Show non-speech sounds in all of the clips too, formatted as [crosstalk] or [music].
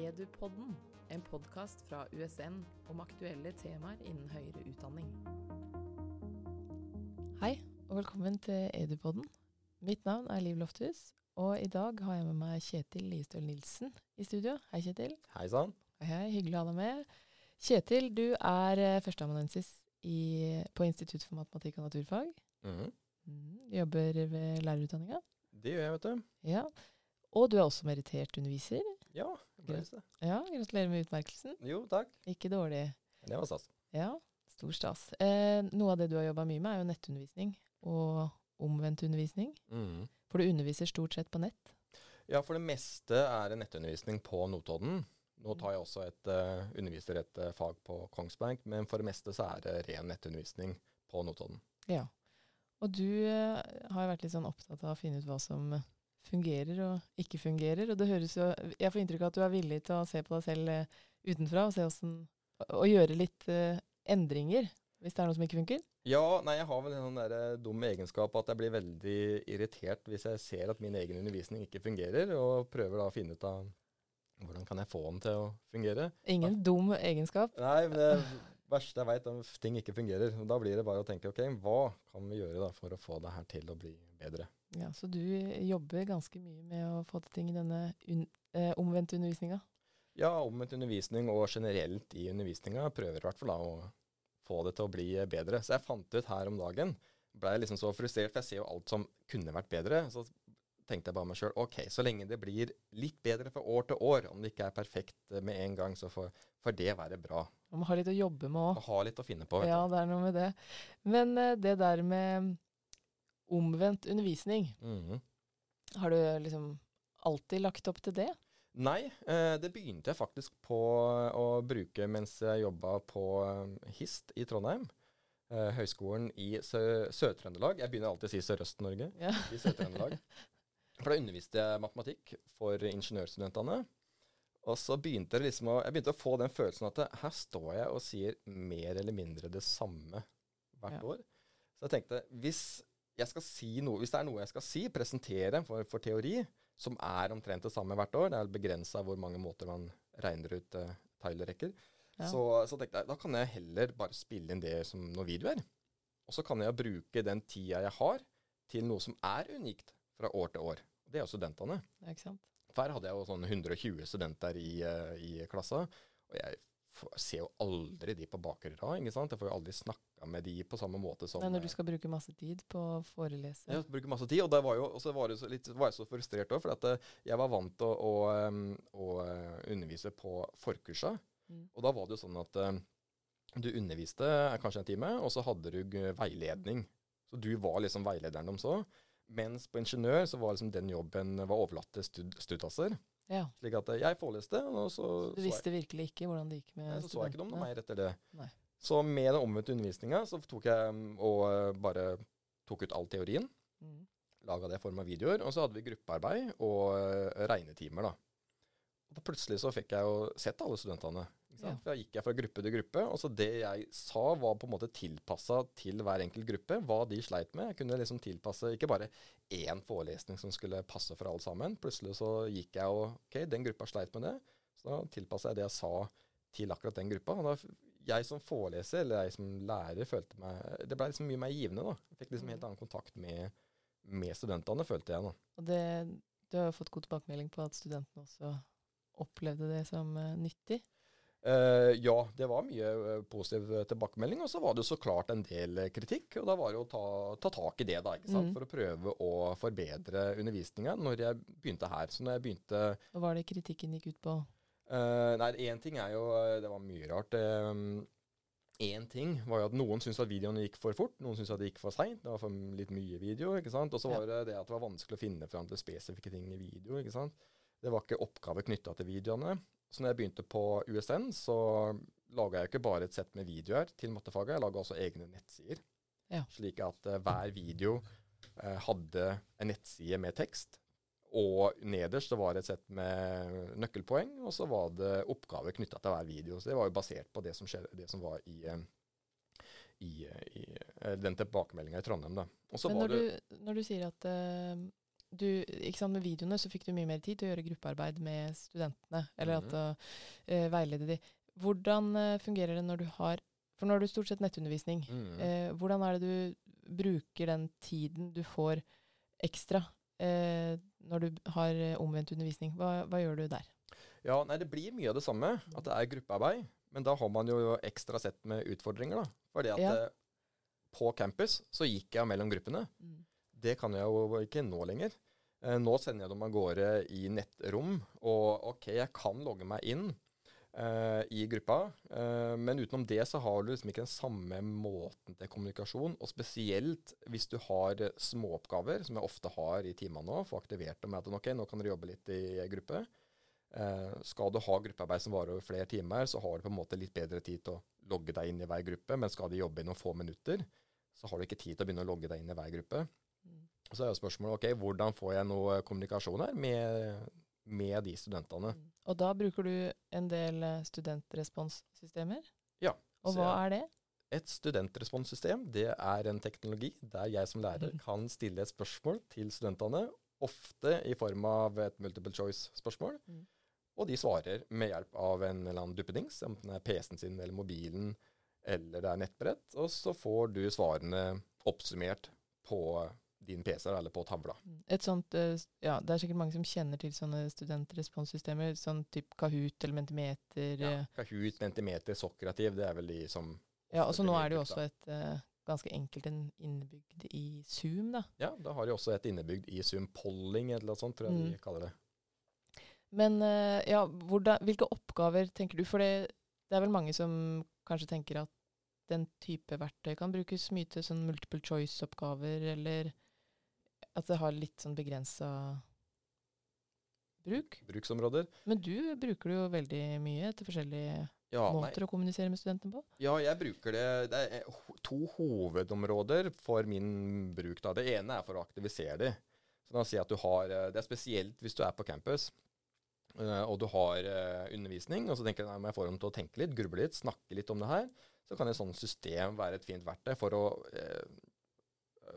Edupodden, en podkast fra USN om aktuelle temaer innen høyere utdanning. Hei, og velkommen til Edupodden. Mitt navn er Liv Lofthus, og i dag har jeg med meg Kjetil Listøl Nilsen i studio. Hei, Kjetil. Hei sann. Hei, hyggelig å ha deg med. Kjetil, du er eh, førsteamanuensis på Institutt for matematikk og naturfag. Mhm. Mm, jobber ved lærerutdanninga. Det gjør jeg, vet du. Ja. Og du er også merittert underviser. Ja, Ja, gratulerer med utmerkelsen. Jo, takk. Ikke dårlig. Det var stas. Ja, stor stas. Eh, noe av det du har jobba mye med, er jo nettundervisning og omvendt undervisning. Mm. For du underviser stort sett på nett. Ja, for det meste er det nettundervisning på Notodden. Nå tar jeg også et, uh, underviser et uh, fag på Kongsberg, men for det meste så er det ren nettundervisning på Notodden. Ja. Og du uh, har vært litt sånn opptatt av å finne ut hva som fungerer og ikke fungerer. Og det høres jo Jeg får inntrykk av at du er villig til å se på deg selv eh, utenfra og se hvordan Og gjøre litt eh, endringer hvis det er noe som ikke funker. Ja, nei, jeg har vel en sånn der eh, dum egenskap at jeg blir veldig irritert hvis jeg ser at min egen undervisning ikke fungerer, og prøver da å finne ut av hvordan kan jeg få den til å fungere. Ingen dum egenskap. Nei, men det verste jeg veit, er at ting ikke fungerer. Og da blir det bare å tenke ok, hva kan vi gjøre da for å få det her til å bli bedre? Ja, Så du jobber ganske mye med å få til ting i denne un eh, omvendte undervisninga? Ja, omvendt undervisning og generelt i undervisninga prøver i hvert fall da å få det til å bli bedre. Så jeg fant ut her om dagen, blei liksom så frustrert, for jeg ser jo alt som kunne vært bedre. Så tenkte jeg bare meg sjøl OK, så lenge det blir litt bedre fra år til år, om det ikke er perfekt med en gang, så får, får det være bra. Man må ha litt å jobbe med òg. Ha litt å finne på. vet Ja, det er noe med det. Men uh, det der med omvendt undervisning, Mhm. har du liksom alltid lagt opp til det? Nei, eh, det begynte jeg faktisk på å bruke mens jeg jobba på eh, HIST i Trondheim. Eh, Høgskolen i Sø Sør-Trøndelag. Jeg begynner alltid å si Sørøst-Norge. Ja. I Sør-Trøndelag. [laughs] For da underviste jeg matematikk for ingeniørstudentene. Og så begynte det liksom å, jeg begynte å få den følelsen at her står jeg og sier mer eller mindre det samme hvert Ja. år. Så jeg tenkte, hvis, jeg skal si noe, hvis det er noe jeg skal si, presentere for, for teori, som er omtrent det samme hvert år, det er begrensa hvor mange måter man regner ut uh, Tyler-rekker, Ja. så, så tenkte jeg da kan jeg heller bare spille inn det som noen videoer. Og så kan jeg bruke den tida jeg har, til noe som er unikt fra år til år. Det er jo studentene. Ja, ikke sant? Her hadde jeg jo sånn 120 studenter i, eh, i klassa, og jeg ser jo aldri de på bakre rad, ikke sant? Jeg får jo aldri snakka med de på samme måte som Nei, når du eh, skal bruke masse tid på å forelese. jeg bruke masse tid, og, det var jo, så var, det så litt, var jeg så frustrert òg, for at eh, jeg var vant til å, å, å undervise på forkursa. Mm. Og da var det jo sånn at du underviste kanskje en time, og så hadde du veiledning. Så du var liksom veilederen om så. Mens på ingeniør så var liksom den jobben var overlatt til stud studasser. Ja, Slik at eh, jeg foreleste, og så Du så jeg, visste virkelig ikke hvordan det gikk med studentene? så, så jeg ikke noe studentene. mer etter det. Nei. Så med den omvendte undervisninga så tok jeg mm, og eh, bare tok ut all teorien Mm. laga det i form av videoer. Og så hadde vi gruppearbeid og eh, regnetimer, da. Og da plutselig så fikk jeg jo sett alle studentene. Ja. For Da gikk jeg fra gruppe til gruppe. Og så det jeg sa, var på en måte tilpassa til hver enkelt gruppe. Hva de sleit med. Jeg kunne liksom tilpasse ikke bare én forelesning som skulle passe for alle sammen. Plutselig så gikk jeg og OK, den gruppa sleit med det. Så da tilpassa jeg det jeg sa til akkurat den gruppa. Og da, jeg som foreleser, eller jeg som lærer, følte meg Det ble liksom mye mer givende, da. Jeg fikk liksom helt annen kontakt med, med studentene, følte jeg, da. Og det, du har jo fått god tilbakemelding på at studentene også opplevde det som eh, nyttig. Eh, ja, det var mye uh, positiv tilbakemelding, og så var det jo så klart en del eh, kritikk. Og da var det å ta, ta tak i det, da? Mm. for å prøve å forbedre undervisninga når jeg begynte her. Så når jeg begynte Hva var det kritikken gikk ut på? Uh, Nei, én ting er jo Det var mye rart. Én ting var jo at noen syntes at videoene gikk for fort, noen syntes at det gikk for seint. Det var for litt mye video. ikke sant? Og så var det det at det var vanskelig å finne fram til spesifikke ting i video. ikke sant? Det var ikke oppgaver knytta til videoene. Så når jeg begynte på USN, så laga jeg ikke bare et sett med videoer til mattefaget, jeg laga også egne nettsider. Ja. Slik at uh, hver video uh, hadde en nettside med tekst. Og nederst det var et sett med nøkkelpoeng, og så var det oppgaver knytta til hver video. Så det var jo basert på det som, skjedde, det som var i, eh, i, i den tilbakemeldinga i Trondheim. da. Men var når det du, når du sier at eh, du, sant, med videoene så fikk du mye mer tid til å gjøre gruppearbeid med studentene, eller at Mhm. å eh, veilede de. Hvordan eh, fungerer det når du har For nå har du stort sett nettundervisning. Mm. Eh, hvordan er det du bruker den tiden du får ekstra eh, når du har eh, omvendt undervisning? Hva, hva gjør du der? Ja, nei, det blir mye av det samme. At det er gruppearbeid. Men da har man jo ekstra sett med utfordringer, da. Fordi at Ja. eh, på campus så gikk jeg mellom gruppene. Det kan jeg jo ikke nå lenger. Eh, nå sender jeg dem av gårde i nettrom, og OK, jeg kan logge meg inn eh, i gruppa, eh, men utenom det så har du liksom ikke den samme måten til kommunikasjon. Og spesielt hvis du har småoppgaver, som jeg ofte har i timene nå, få aktivert dem at OK, nå kan dere jobbe litt i gruppe. Eh, skal du ha gruppearbeid som varer over flere timer, så har du på en måte litt bedre tid til å logge deg inn i hver gruppe. Men skal de jobbe i noen få minutter, så har du ikke tid til å begynne å logge deg inn i hver gruppe. Mm. Så er jo spørsmålet ok, hvordan får jeg noe kommunikasjon her med, med de studentene. Mm. Og da bruker du en del eh, studentresponssystemer? Ja, Og hva jeg- er det? Et studentresponssystem det er en teknologi der jeg som lærer kan stille et spørsmål til studentene, ofte i form av et multiple choice-spørsmål. Mm. Og de svarer med hjelp av en eller annen duppedings, enten det er PC-en sin eller mobilen eller det er nettbrett. Og så får du svarene oppsummert på din PC eller på tavla. Mm. Et sånt, eh, ja, Det er sikkert mange som kjenner til sånne studentresponssystemer, sånn type Kahoot eller Mentimeter. Ja, eh, Kahoot, Mentimeter, Sokrativ. det er vel de som Ja, og så nå er det jo også et uh, ganske enkelt en innebygd i Zoom, da. Ja, da har de også et innebygd i Zoom Polling eller noe sånt, tror jeg Mm. de kaller det. Men uh, ja, hvordan, hvilke oppgaver tenker du? For det, det er vel mange som kanskje tenker at den type verktøy kan brukes mye til sånn multiple choice-oppgaver, eller at det har litt sånn begrensa bruk. Bruksområder. Men du bruker det jo veldig mye til forskjellige Ja, nei, måter å kommunisere med studentene på. Ja, jeg bruker det Det er to hovedområder for min bruk. da. Det ene er for å aktivisere de. Så da sier jeg at du har eh, Det er spesielt hvis du er på campus eh, og du har eh, undervisning, og så tenker jeg at jeg får dem til å tenke litt, gruble litt, snakke litt om det her. Så kan et sånt system være et fint verktøy for å eh,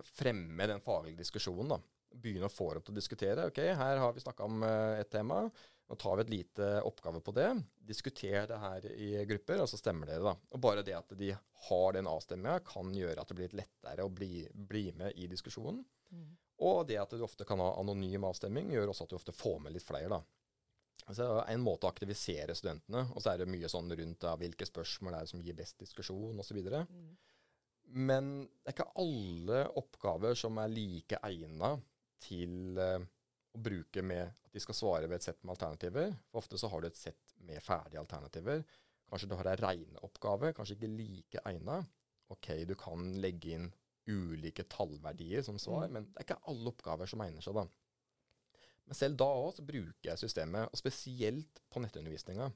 fremme den faglige diskusjonen. da. Begynne å få dem til å diskutere. Ok, her har vi snakka om eh, et tema. Nå tar vi et lite oppgave på det. Diskuter det her i grupper, og så stemmer dere, da. Og bare det at de har den avstemminga, kan gjøre at det blir litt lettere å bli, bli med i diskusjonen. Og det at du ofte kan ha anonym avstemning, gjør også at du ofte får med litt flere, da. Så en måte å aktivisere studentene, og så er det mye sånn rundt da, hvilke spørsmål er det som gir best diskusjon, osv. Mm. Men det er ikke alle oppgaver som er like egna til eh, å bruke med at de skal svare ved et sett med alternativer. For ofte så har du et sett med ferdige alternativer. Kanskje du har ei regneoppgave, kanskje ikke like egna. OK, du kan legge inn ulike tallverdier som svar, Mm. men det er ikke alle oppgaver som egner seg, da. Men selv da òg så bruker jeg systemet, og spesielt på nettundervisninga.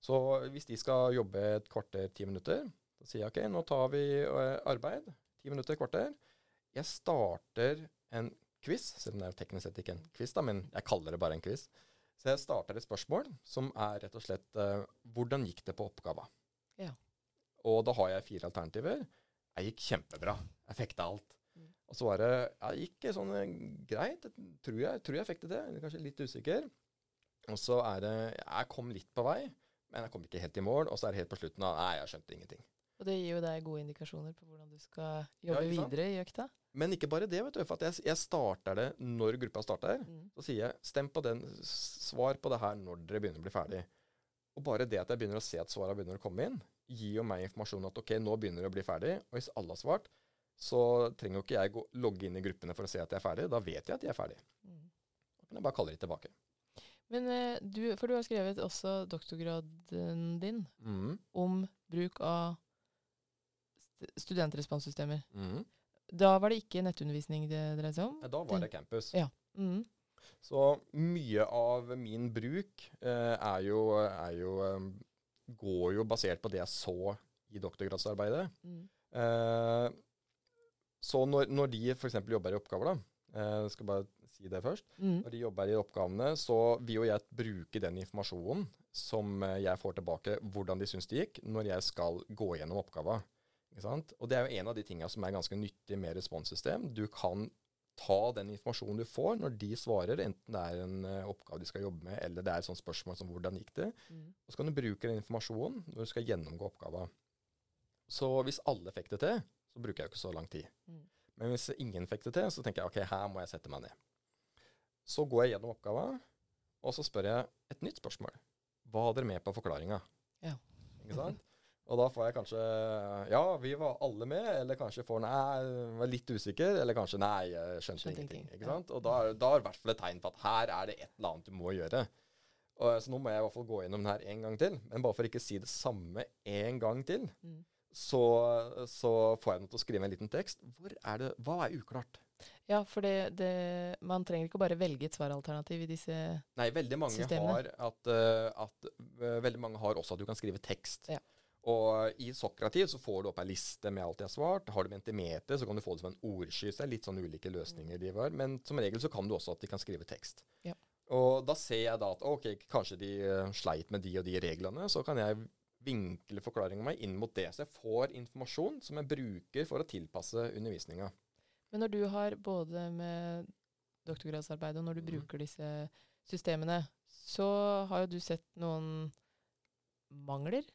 Så hvis de skal jobbe et kvarter, ti minutter, så sier jeg OK, nå tar vi eh, arbeid. Ti minutter, kvarter. Jeg starter en quiz, selv om det er teknisk sett ikke en quiz, da, men jeg kaller det bare en quiz. Så jeg starter et spørsmål som er rett og slett uh, Hvordan gikk det på oppgava? Ja. Og da har jeg fire alternativer. Jeg gikk kjempebra. Jeg fikk til alt. Mm. Og så var det Jeg gikk sånn eh, greit. Tror jeg, tror jeg fikk det til. Kanskje litt usikker. Og så er det Jeg kom litt på vei, men jeg kom ikke helt i mål. Og så er det helt på slutten av Nei, jeg skjønte ingenting. Og det gir jo deg gode indikasjoner på hvordan du skal jobbe ja, videre i økta. Men ikke bare det, vet du. For at jeg, jeg starter det når gruppa starter. Mm. Så sier jeg stem på den, svar på det her når dere begynner å bli ferdig. Og bare det at jeg begynner å se at svarene begynner å komme inn, gir jo meg informasjon at ok, nå begynner det å bli ferdig. Og hvis alle har svart, så trenger jo ikke jeg gå, logge inn i gruppene for å se at jeg er ferdig. Da vet jeg at de er ferdig. Mm. Da kan jeg bare kalle de tilbake. Men eh, du, for du har skrevet også doktorgraden din mm. om bruk av studentresponssystemer. Mm. Da var det ikke nettundervisning det dreide seg om? Ja, Da var det campus. Ja. Mm. Så mye av min bruk eh, er jo, er jo um, går jo basert på det jeg så i doktorgradsarbeidet. Mm. Eh, så når, når de f.eks. jobber i oppgaver, da, eh, jeg skal bare si det først, Mm. når de jobber i oppgavene, så vil jo jeg bruke den informasjonen som eh, jeg får tilbake, hvordan de syns det gikk, når jeg skal gå gjennom oppgava. Og det er jo en av de tinga som er ganske nyttig med responssystem. Du kan ta den informasjonen du får når de svarer, enten det er en uh, oppgave de skal jobbe med, eller det er et sånt spørsmål som 'hvordan gikk det', Mm. og så kan du bruke den informasjonen når du skal gjennomgå oppgaven. Så hvis alle fikk det til, så bruker jeg jo ikke så lang tid. Mm. Men hvis ingen fikk det til, så tenker jeg ok, her må jeg sette meg ned. Så går jeg gjennom oppgaven, og så spør jeg et nytt spørsmål. Hva hadde dere med på forklaringa? Ja. Ikke sant? Og da får jeg kanskje Ja, vi var alle med, eller kanskje får nei, var litt usikker, eller kanskje nei, jeg skjønte, Skjønte ingenting. Ikke ja. sant? Og da, da er det i hvert fall et tegn på at her er det et eller annet du må gjøre. Og, så nå må jeg i hvert fall gå gjennom den her en gang til. Men bare for ikke å si det samme en gang til, Mm. så, så får jeg dem til å skrive en liten tekst. Hvor er det, hva er uklart? Ja, for det, det, man trenger ikke bare velge et svaralternativ i disse Nei, veldig mange Systemene. har at, eh, at eh, Veldig mange har også at du kan skrive tekst. Ja. Og i Sokrativ så får du opp ei liste med alt de har svart. Har du Mentimeter, så kan du få det som en ordsky. Det er litt sånn ulike løsninger de var. Men som regel så kan du også at de kan skrive tekst. Ja. Og da ser jeg da at ok, kanskje de eh, sleit med de og de reglene. Så kan jeg vinkle forklaringa mi inn mot det. Så jeg får informasjon som jeg bruker for å tilpasse undervisninga. Men når du har både med doktorgradsarbeid og når du mm. bruker disse systemene, så har jo du sett noen mangler.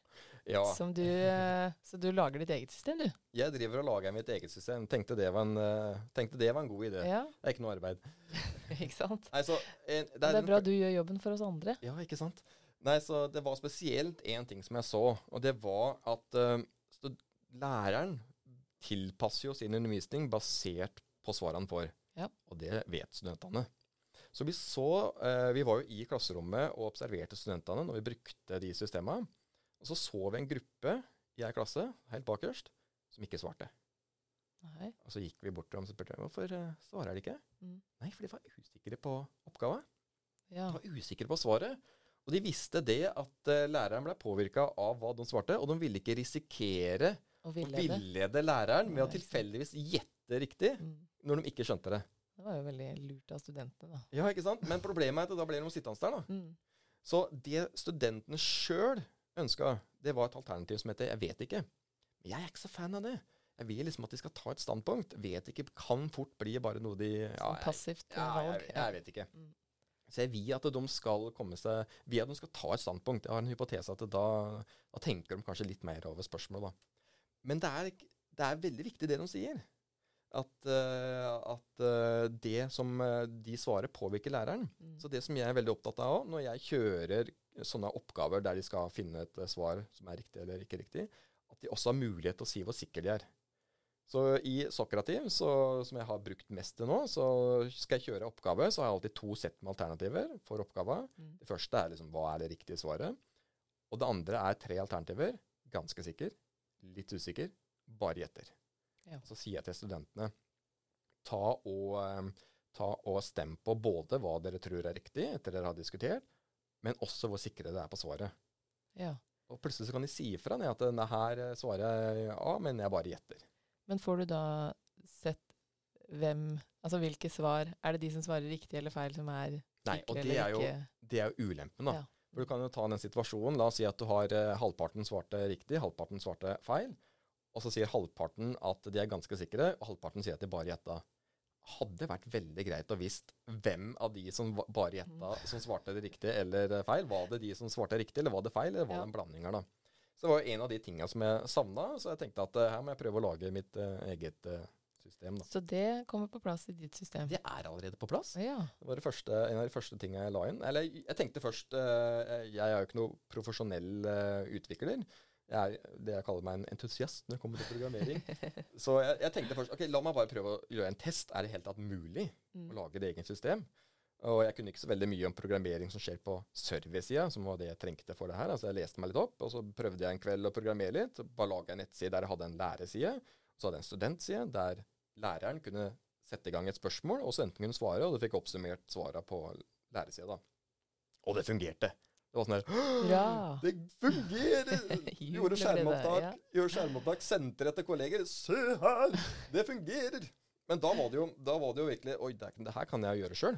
Ja. Som du, eh, så du lager ditt eget system, du. Jeg driver og lager mitt eget system. Tenkte det var en, eh, det var en god idé. Ja, Det er ikke noe arbeid. [laughs] ikke sant? Nei, så, en, Det er bra du gjør jobben for oss andre. Ja, ikke sant? Nei, så det var spesielt én ting som jeg så, og det var at uh, læreren tilpasser jo sin undervisning basert på svarene han får. Ja. Og det vet studentene. Så vi så uh, Vi var jo i klasserommet og observerte studentene når vi brukte de systemene. Og så så vi en gruppe i ei klasse, helt bakerst, som ikke svarte. Nei. Og så gikk vi bort til dem og spurte hvorfor eh, svarer de ikke. Mm. Nei, for de var usikre på oppgaven. Ja. De var usikre på svaret. Og de visste det at uh, læreren ble påvirka av hva de svarte, og de ville ikke risikere å villede. villede læreren med å tilfeldigvis gjette riktig Mm. når de ikke skjønte det. Det var jo veldig lurt av studentene, da. Ja, ikke sant? Men problemet er at da ble de sittende der, da. Mm. Så det studentene sjøl ønska, det var et alternativ som heter 'jeg vet ikke'. Men jeg er ikke så fan av det. Jeg vil liksom at de skal ta et standpunkt. Vet ikke kan fort bli bare noe de ja, Sånn jeg- passivt eh, Ja, valg. jeg, jeg vet ikke. Mm. Så jeg vil at de skal komme seg Vil at de skal ta et standpunkt. Jeg har en hypotese at da, da tenker de kanskje litt mer over spørsmålet, da. Men det er, det er veldig viktig det de sier. At, eh, at eh, det som eh, de svarer, påvirker læreren. Mm. Så det som jeg er veldig opptatt av òg, når jeg kjører sånne oppgaver der de skal finne et eh, svar som er riktig eller ikke riktig, at de også har mulighet til å si hvor sikre de er. Så i Sokrativ, så, som jeg har brukt mest til nå, så skal jeg kjøre oppgave, så har jeg alltid to sett med alternativer for oppgava. Mm. Det første er liksom hva er det riktige svaret. Og det andre er tre alternativer. Ganske sikker, litt usikker, bare gjetter. Ja. Så sier jeg til studentene ta og, eh, ta og stem på både hva dere tror er riktig etter dere har diskutert, men også hvor sikre det er på svaret. Ja. Og plutselig så kan de si ifra at denne her eh, svarer jeg A, men jeg bare gjetter. Men får du da sett hvem Altså hvilke svar Er det de som svarer riktig eller feil, som er sikre Nei, og det er jo, det er jo ulempen, da. Ja. For du kan jo ta den situasjonen. La oss si at du har eh, halvparten svarte riktig, halvparten svarte feil. Og så sier halvparten at de er ganske sikre, og halvparten sier at de bare gjetta. Hadde vært veldig greit å visst hvem av de som bare gjetta, som svarte det riktig eller eh, feil. Var det de som svarte riktig, eller var det feil, eller var det en blanding her, da. Så det var en av de tinga som jeg savna, så jeg tenkte at eh, her må jeg prøve å lage mitt eh, eget system, da. Så det kommer på plass i ditt system? Det er allerede på plass. Ja. Det var det første, en av de første tingene jeg la inn. Eller jeg tenkte først Jeg er jo ikke noe profesjonell utvikler. Jeg er det jeg kaller meg en entusiast når det kommer til programmering. Så jeg, jeg tenkte først ok, la meg bare prøve å gjøre en test. Er det helt tatt mulig Mm. å lage et eget system? Og jeg kunne ikke så veldig mye om programmering som skjer på serversida, som var det jeg trengte for det her. Altså jeg leste meg litt opp, og så prøvde jeg en kveld å programmere litt. Bare laga en nettside der jeg hadde en læreside. Så hadde jeg en studentside der læreren kunne sette i gang et spørsmål, og studenten kunne svare, og du fikk oppsummert svara på læresida. da. Og det fungerte. Det var sånn her ja. Det fungerer! [laughs] Gjorde skjermopptak, ja. gjorde skjermopptak, sendte det til kolleger. Se her! Det fungerer! Men da var det jo, var det jo virkelig Oi, det, det her kan jeg gjøre sjøl.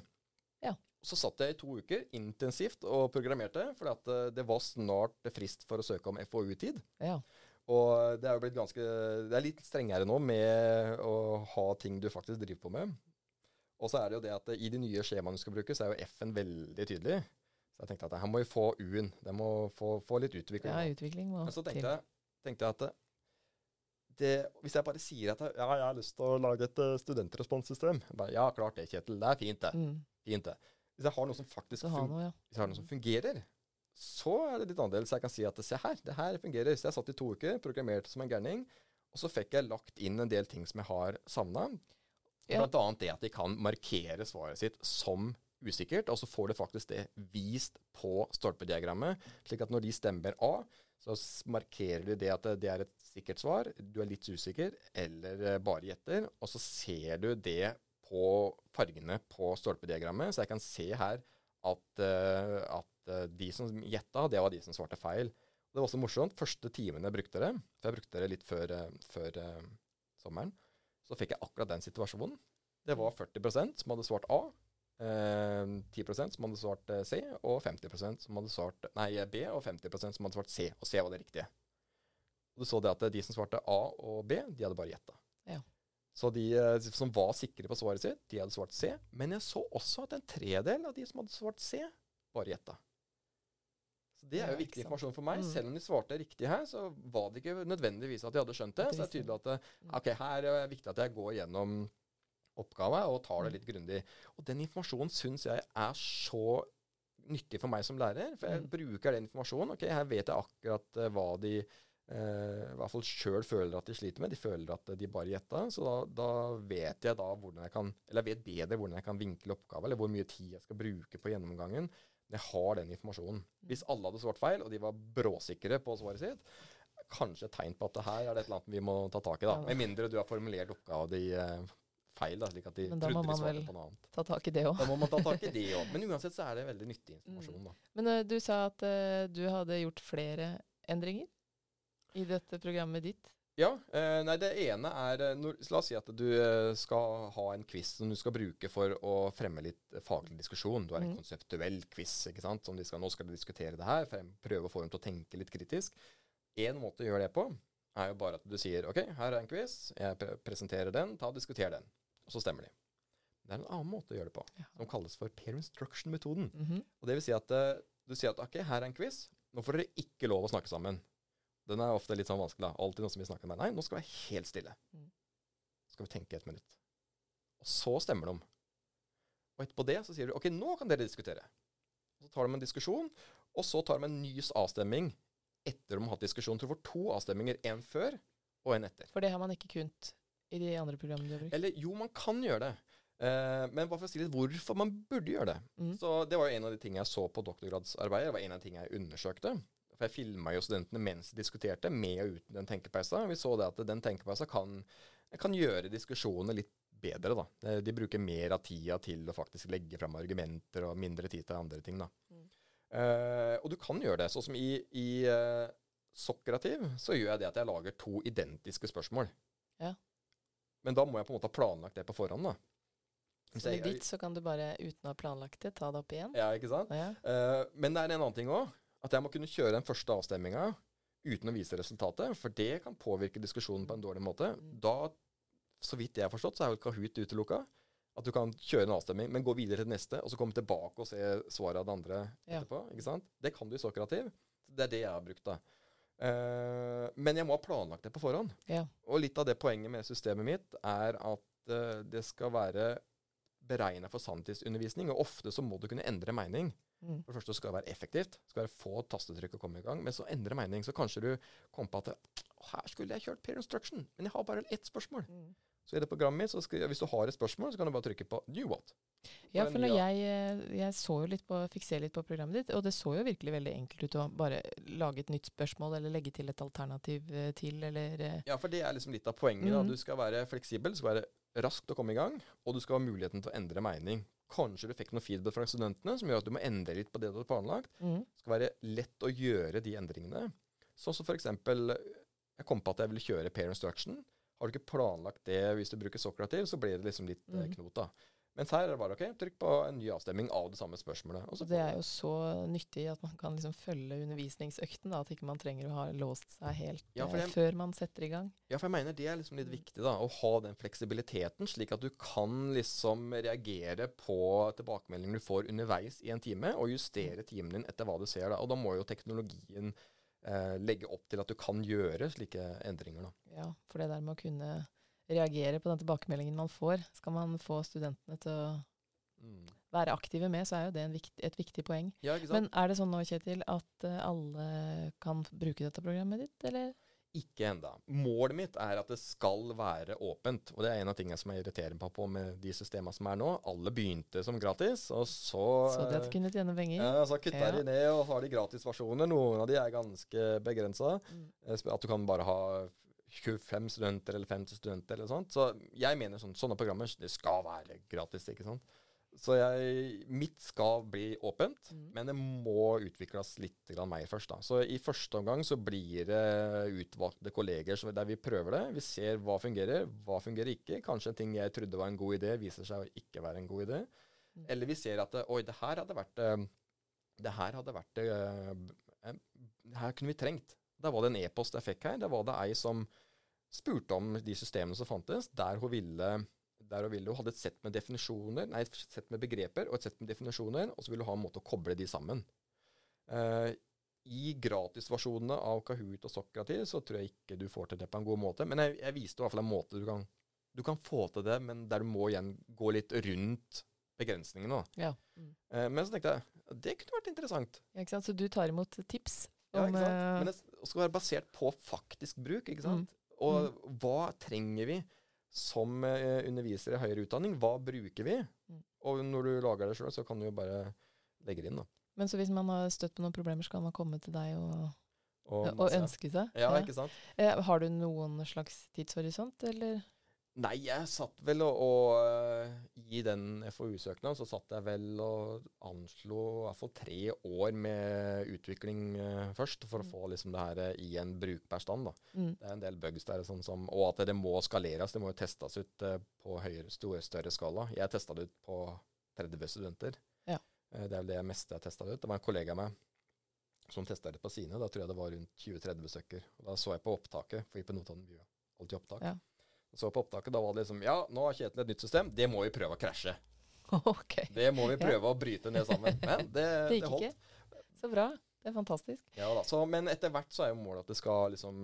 Ja. Så satt jeg i to uker intensivt og programmerte, for eh, det var snart frist for å søke om FoU-tid. Ja. Og det er jo blitt ganske Det er litt strengere nå med å ha ting du faktisk driver på med. Og så er det jo det at i de nye skjemaene du skal bruke, så er jo F-en veldig tydelig. Så jeg tenkte at her må vi få U-en. Den må få, få litt utvikling. Ja, utvikling må Men så til. tenkte jeg, tenkte jeg at det, det, hvis jeg bare sier at jeg, ja, jeg har lyst til å lage et studentresponssystem studentresponsystem bare, Ja, klart det, Kjetil. Det er fint, det. Mm. Fint det. Hvis jeg har noe som faktisk noe, ja. hvis jeg har noe som fungerer, så er det litt annerledes. Jeg kan si at se her, det her fungerer. Så jeg satt i to uker, programmerte som en gærning, og så fikk jeg lagt inn en del ting som jeg har savna. Ja. Blant annet det at de kan markere svaret sitt som usikkert, og så får du faktisk det vist på stolpediagrammet, slik at når de stemmer A, så markerer du det at det- er et sikkert svar, du er litt usikker, eller eh, bare gjetter, og så ser du det på fargene på stolpediagrammet, så jeg kan se her at, eh, at eh, de som gjetta, det var de som svarte feil. Det var også morsomt. Første timen jeg brukte det, for jeg brukte det litt før, før sommeren, så fikk jeg akkurat den situasjonen. Det var 40% som hadde svart A, 10% som hadde svart eh, C, og 50% som hadde svart nei, B, og 50% som hadde svart C. Og C var det riktige. Og du så det at eh, de som svarte A og B, de hadde bare gjetta. Ja. Så de eh, som var sikre på svaret sitt, de hadde svart C. Men jeg så også at en tredel av de som hadde svart C, bare gjetta. Så det er jo viktig informasjon for meg. Mm. Selv om de svarte riktig her, så var det ikke nødvendigvis at de hadde skjønt det. Så det er tydelig at Mm. ok, her er det viktig at jeg går gjennom oppgave og tar det Mm. litt grundig. Og den informasjonen syns jeg er så nyttig for meg som lærer. For jeg Mm. bruker den informasjonen. Ok, her vet jeg akkurat uh, hva de Uh, i hvert fall sjøl føler at de sliter med. De føler at de bare gjetta. Så da, da vet jeg da hvordan jeg kan Eller jeg vet bedre hvordan jeg kan vinkle oppgaven, eller hvor mye tid jeg skal bruke på gjennomgangen. Jeg har den informasjonen. Hvis alle hadde svart feil, og de var bråsikre på svaret sitt, kanskje et tegn på at det her er det et eller annet vi må ta tak i. da. Med mindre du har formulert oppgaven din eh, feil, da, slik at de Men da må man vel-. Ta tak i det òg. Da må man ta tak i det òg. [laughs] Men uansett så er det veldig nyttig informasjon. da. Men uh, du sa at uh, du hadde gjort flere endringer i dette programmet ditt. Ja, Uh, nei det ene er når, La oss si at du skal ha en quiz som du skal bruke for å fremme litt faglig diskusjon. Du har en mm. konseptuell quiz. ikke sant? Som de skal, nå skal de diskutere det her. Frem, prøve å få dem til å tenke litt kritisk. En måte å gjøre det på er jo bare at du sier OK, her er en quiz. Jeg pre presenterer den. Ta og Diskuter den. Og så stemmer de. Det er en annen måte å gjøre det på, Ja. som kalles for peer instruction-metoden. Mhm. Og det vil si at eh, du sier at OK, her er en quiz. Nå får dere ikke lov å snakke sammen. Den er ofte litt sånn vanskelig. da. Alltid noen som vil snakke med deg. Nei, nå skal vi være helt stille. Mm. Skal vi tenke et minutt. Og så stemmer de. Og etterpå det så sier du OK, nå kan dere diskutere. Så tar de en diskusjon, og så tar de en ny avstemning etter de har hatt diskusjon. Så du får to avstemminger. En før og en etter. For det har man ikke kunnet i de andre programmene du har brukt. Eller jo, man kan gjøre det. Uh, men bare for å si litt hvorfor man burde gjøre det. Mm. Så Det var jo en av de tingene jeg så på doktorgradsarbeidet. Det var en av de tingene jeg undersøkte. For jeg filma jo studentene mens de diskuterte, med og uten den tenkepausa. Vi så det at den tenkepausa kan, kan gjøre diskusjonene litt bedre. da. De, de bruker mer av tida til å faktisk legge fram argumenter, og mindre tid til andre ting. da. Mm. Uh, og du kan gjøre det. Sånn som i, i uh, Sokrativ, så gjør jeg det at jeg lager to identiske spørsmål. Ja. Men da må jeg på en måte ha planlagt det på forhånd. da. Så i ditt så kan du bare, uten å ha planlagt det, ta det opp igjen. Ja, ikke sant? Ja. Uh, men det er en annen ting òg. At jeg må kunne kjøre den første avstemminga uten å vise resultatet. For det kan påvirke diskusjonen på en dårlig måte. Mm. Da, så vidt jeg har forstått, så er vel Kahoot utelukka. At du kan kjøre en avstemning, men gå videre til det neste, og så komme tilbake og se svaret av det andre Ja. etterpå. ikke sant? Det kan du i Sokrativ. Det er det jeg har brukt, da. Eh, men jeg må ha planlagt det på forhånd. Ja. Og litt av det poenget med systemet mitt er at uh, det skal være beregna for sanntidsundervisning, og ofte så må du kunne endre mening. Mm. For det første skal det være effektivt. Skal være få tastetrykk å komme i gang. Men så endre mening. Så kanskje du kom på at her skulle jeg kjørt peer instruction, men jeg har bare ett spørsmål. Mm. Så i det programmet mitt, så skal, hvis du har et spørsmål, så kan du bare trykke på new what. Ja, for når jeg, eh, jeg så jo litt på, fikk se litt på programmet ditt, og det så jo virkelig veldig enkelt ut å bare lage et nytt spørsmål, eller legge til et alternativ eh, til, eller eh, Ja, for det er liksom litt av poenget. da. Mhm. Du skal være fleksibel, du skal være raskt å komme i gang, og du skal ha muligheten til å endre mening. Kanskje du fikk noe feedback fra studentene som gjør at du må endre litt på det du har planlagt. mm. Det skal være lett å gjøre de endringene. Sånn som eksempel Jeg kom på at jeg ville kjøre pair instruction. Har du ikke planlagt det hvis du bruker Socrative, så blir det liksom litt Mhm. knot, da. Mens her er det bare OK, trykk på en ny avstemning av det samme spørsmålet. Det er jo så nyttig at man kan liksom følge undervisningsøkten. Da, at ikke man trenger å ha låst seg helt Ja, for eh, før man setter i gang. Ja, for jeg mener det er liksom litt viktig, da. Å ha den fleksibiliteten, slik at du kan liksom reagere på tilbakemeldinger du får underveis i en time, og justere timen din etter hva du ser. da. Og da må jo teknologien eh, legge opp til at du kan gjøre slike endringer, da. Ja, for det der med å kunne reagere på den tilbakemeldingen man får, skal man få studentene til å Mm. være aktive med, så er jo det en vikt, et viktig poeng. Ja? Men er det sånn nå, Kjetil, at eh, alle kan bruke dette programmet ditt, eller? Ikke enda. Målet mitt er at det skal være åpent. Og det er en av tingene som jeg irriterer meg på med de systemene som er nå. Alle begynte som gratis, og så Så de at de kunne tjene penger? ja, så kutta Ja. de ned, og har de gratisversjoner. Noen av de er ganske begrensa. Mm. At du kan bare ha 25 studenter eller 50 studenter eller sånt. Så jeg mener sånn, sånne programmer det skal være gratis, ikke sant. Så jeg, mitt skal bli åpent, Mm. men det må utvikles litt grann mer først. da. Så i første omgang så blir det utvalgte kolleger der vi prøver det. Vi ser hva fungerer, hva fungerer ikke. Kanskje en ting jeg trodde var en god idé, viser seg å ikke være en god idé. Mm. Eller vi ser at oi, det her hadde vært eh, Det her hadde vært eh, eh, Det her kunne vi trengt. Da var det en e-post jeg fikk her. Der var det ei som spurte om de systemene som fantes, der hun ville der hun ville hun hadde et sett med definisjoner, nei, et sett med begreper og et sett med definisjoner, og så ville hun ha en måte å koble de sammen. Uh, I gratisversjonene av Kahoot og Sokratis så tror jeg ikke du får til det på en god måte. Men jeg, jeg viste i hvert fall en måte du kan, du kan få til det, men der du må igjen gå litt rundt begrensningene. Ja. Mm. Uh, men så tenkte jeg det kunne vært interessant. ja. Ikke sant? Så du tar imot tips Ja, ikke sant? eh, Men det skal være basert på faktisk bruk. ikke sant? Og hva trenger vi som eh, undervisere i høyere utdanning? Hva bruker vi? Mm. Og når du lager det sjøl, så kan du jo bare legge det inn. da. Men så hvis man har støtt på noen problemer, så kan man komme til deg og, Og, og ønske seg? Ja, ikke sant? Eh, Har du noen slags tidshorisont, eller? Nei, jeg satt vel og, og eh, I den FoU-søknaden så satt jeg vel og anslo i hvert fall tre år med utvikling eh, først, for å Mm. få liksom det her eh, i en brukbar stand. Mm. Det er en del bugs der, sånn som, og at det må skaleres. Det må jo testes ut på høyere, store, større skala. Jeg testa det ut på 30 studenter. Ja. Det er vel det meste jeg testa ut. Det var en kollega av meg som testa det på sine. Da tror jeg det var rundt 20-30 stykker. Og Da så jeg på opptaket, for på Notodden Bua alltid opptak. Ja. Så på opptaket, da var det liksom Ja, nå har Kjetil et nytt system. Det må vi prøve å krasje. [laughs] Okay. Det må vi prøve å bryte ned sammen. Men det, [laughs] Det det, holdt. ikke. Så bra. Det er fantastisk. Ja, da. Så, men etter hvert så er jo målet at det skal liksom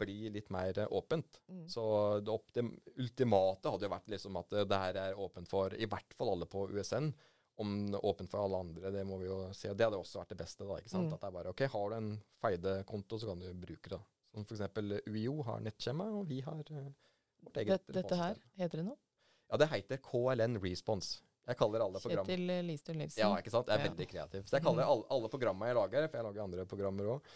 bli litt mer åpent. Mm. Så det optim ultimate hadde jo vært liksom at det her er åpent for i hvert fall alle på USN. Om åpent for alle andre, det må vi jo se. Det hadde også vært det beste. da, ikke sant? Mm. At det er bare OK, har du en Feide-konto, så kan du bruke det. Som f.eks. UiO har nettskjema, og vi har eh, vårt eget dette, dette her, heter det noe? Ja, det heter KLN Response. Jeg kaller alle program... Kjetil eh, Listøl Nilsen. Ja, ikke sant? Jeg er Ja. veldig kreativ. Så jeg kaller [laughs] alle, alle programmer jeg lager, for jeg lager andre programmer òg,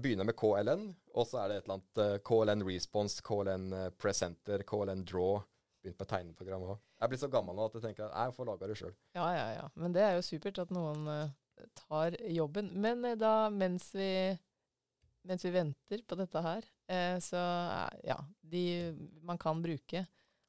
begynner med KLN, og så er det et eller annet uh, KLN Response, KLN eh, Presenter, KLN Draw. Begynt med tegneprogram òg. Jeg blir så gammel nå at jeg tenker at jeg får lage det sjøl. Ja, ja, ja. Men det er jo supert at noen uh, tar jobben. Men eh, da, mens vi, mens vi venter på dette her, eh, så ja, de man kan bruke,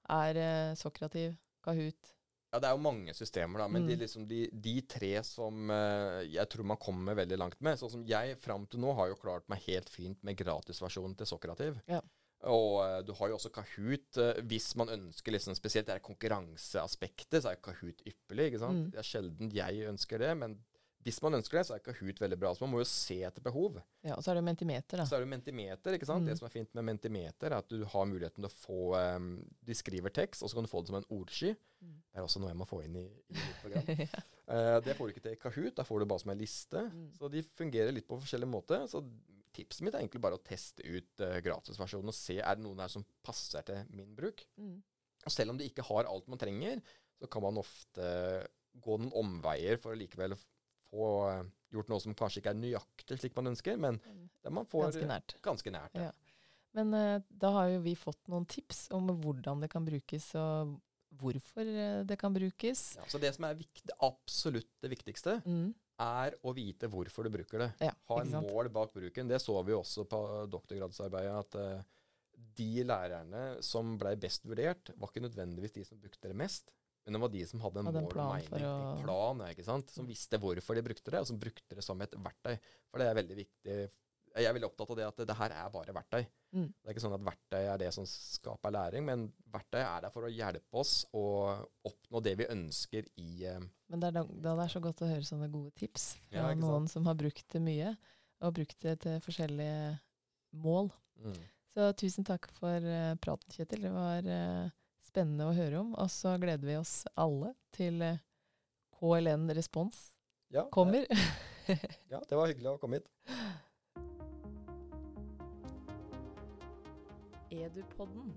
er eh, Sokrativ, Kahoot. Ja, det er jo mange systemer, da, men Mm. de, liksom, de, de tre som eh, jeg tror man kommer veldig langt med Sånn som jeg fram til nå har jo klart meg helt fint med gratisversjonen til Sokrativ. Ja. Og eh, du har jo også Kahoot. hvis man ønsker liksom spesielt det konkurranseaspektet, så er Kahoot ypperlig. ikke sant? Mm. Det er sjelden jeg ønsker det, men hvis man ønsker det, så er Kahoot veldig bra. Så man må jo se etter behov. Ja, og så er det Mentimeter, da. Så er det jo Mentimeter. ikke sant? Mm. Det som er fint med Mentimeter, er at du har muligheten til å få um, De skriver tekst, og så kan du få det som en ordsky. Mm. Det er også noe jeg må få inn i, i [laughs] mitt program. ja. uh, det får du ikke til i Kahoot. Da får du bare som en liste. Mm. Så de fungerer litt på forskjellig måte. Så tipset mitt er egentlig bare å teste ut uh, gratisversjonen og se er det noen her som passer til min bruk. Mm. Og selv om de ikke har alt man trenger, så kan man ofte gå noen omveier for å likevel få eh, gjort noe som kanskje ikke er nøyaktig slik man ønsker, men der man får Ganske nært. ganske nært. Ja. Men uh, da har jo vi fått noen tips om hvordan det kan brukes, og hvorfor eh, det kan brukes. Ja, så det som er viktig, absolutt det viktigste, Mm. er å vite hvorfor du bruker det. Ja, Ha en sant? mål bak bruken. Det så vi også på doktorgradsarbeidet, at uh, de lærerne som blei best vurdert, var ikke nødvendigvis de som brukte det mest, Men det var de som hadde en Hadde en plan mening, å- en plan, ja, ikke sant? som visste hvorfor de brukte det, og som brukte det som et verktøy. For det er veldig viktig. Jeg er veldig opptatt av det at det, her er bare verktøy. Mm. Det er ikke sånn at verktøy er det som skaper læring, men verktøy er der for å hjelpe oss å oppnå det vi ønsker i uh... Men det er da, da det er så godt å høre sånne gode tips fra Ja, noen som har brukt det mye, og brukt det til forskjellige mål. mm. Så tusen takk for uh, praten, Kjetil. Det var eh, spennende å høre om. Og så gleder vi oss alle til eh, KLN Respons ja, det- kommer. [laughs] Ja, det var hyggelig å komme hit. Edupodden.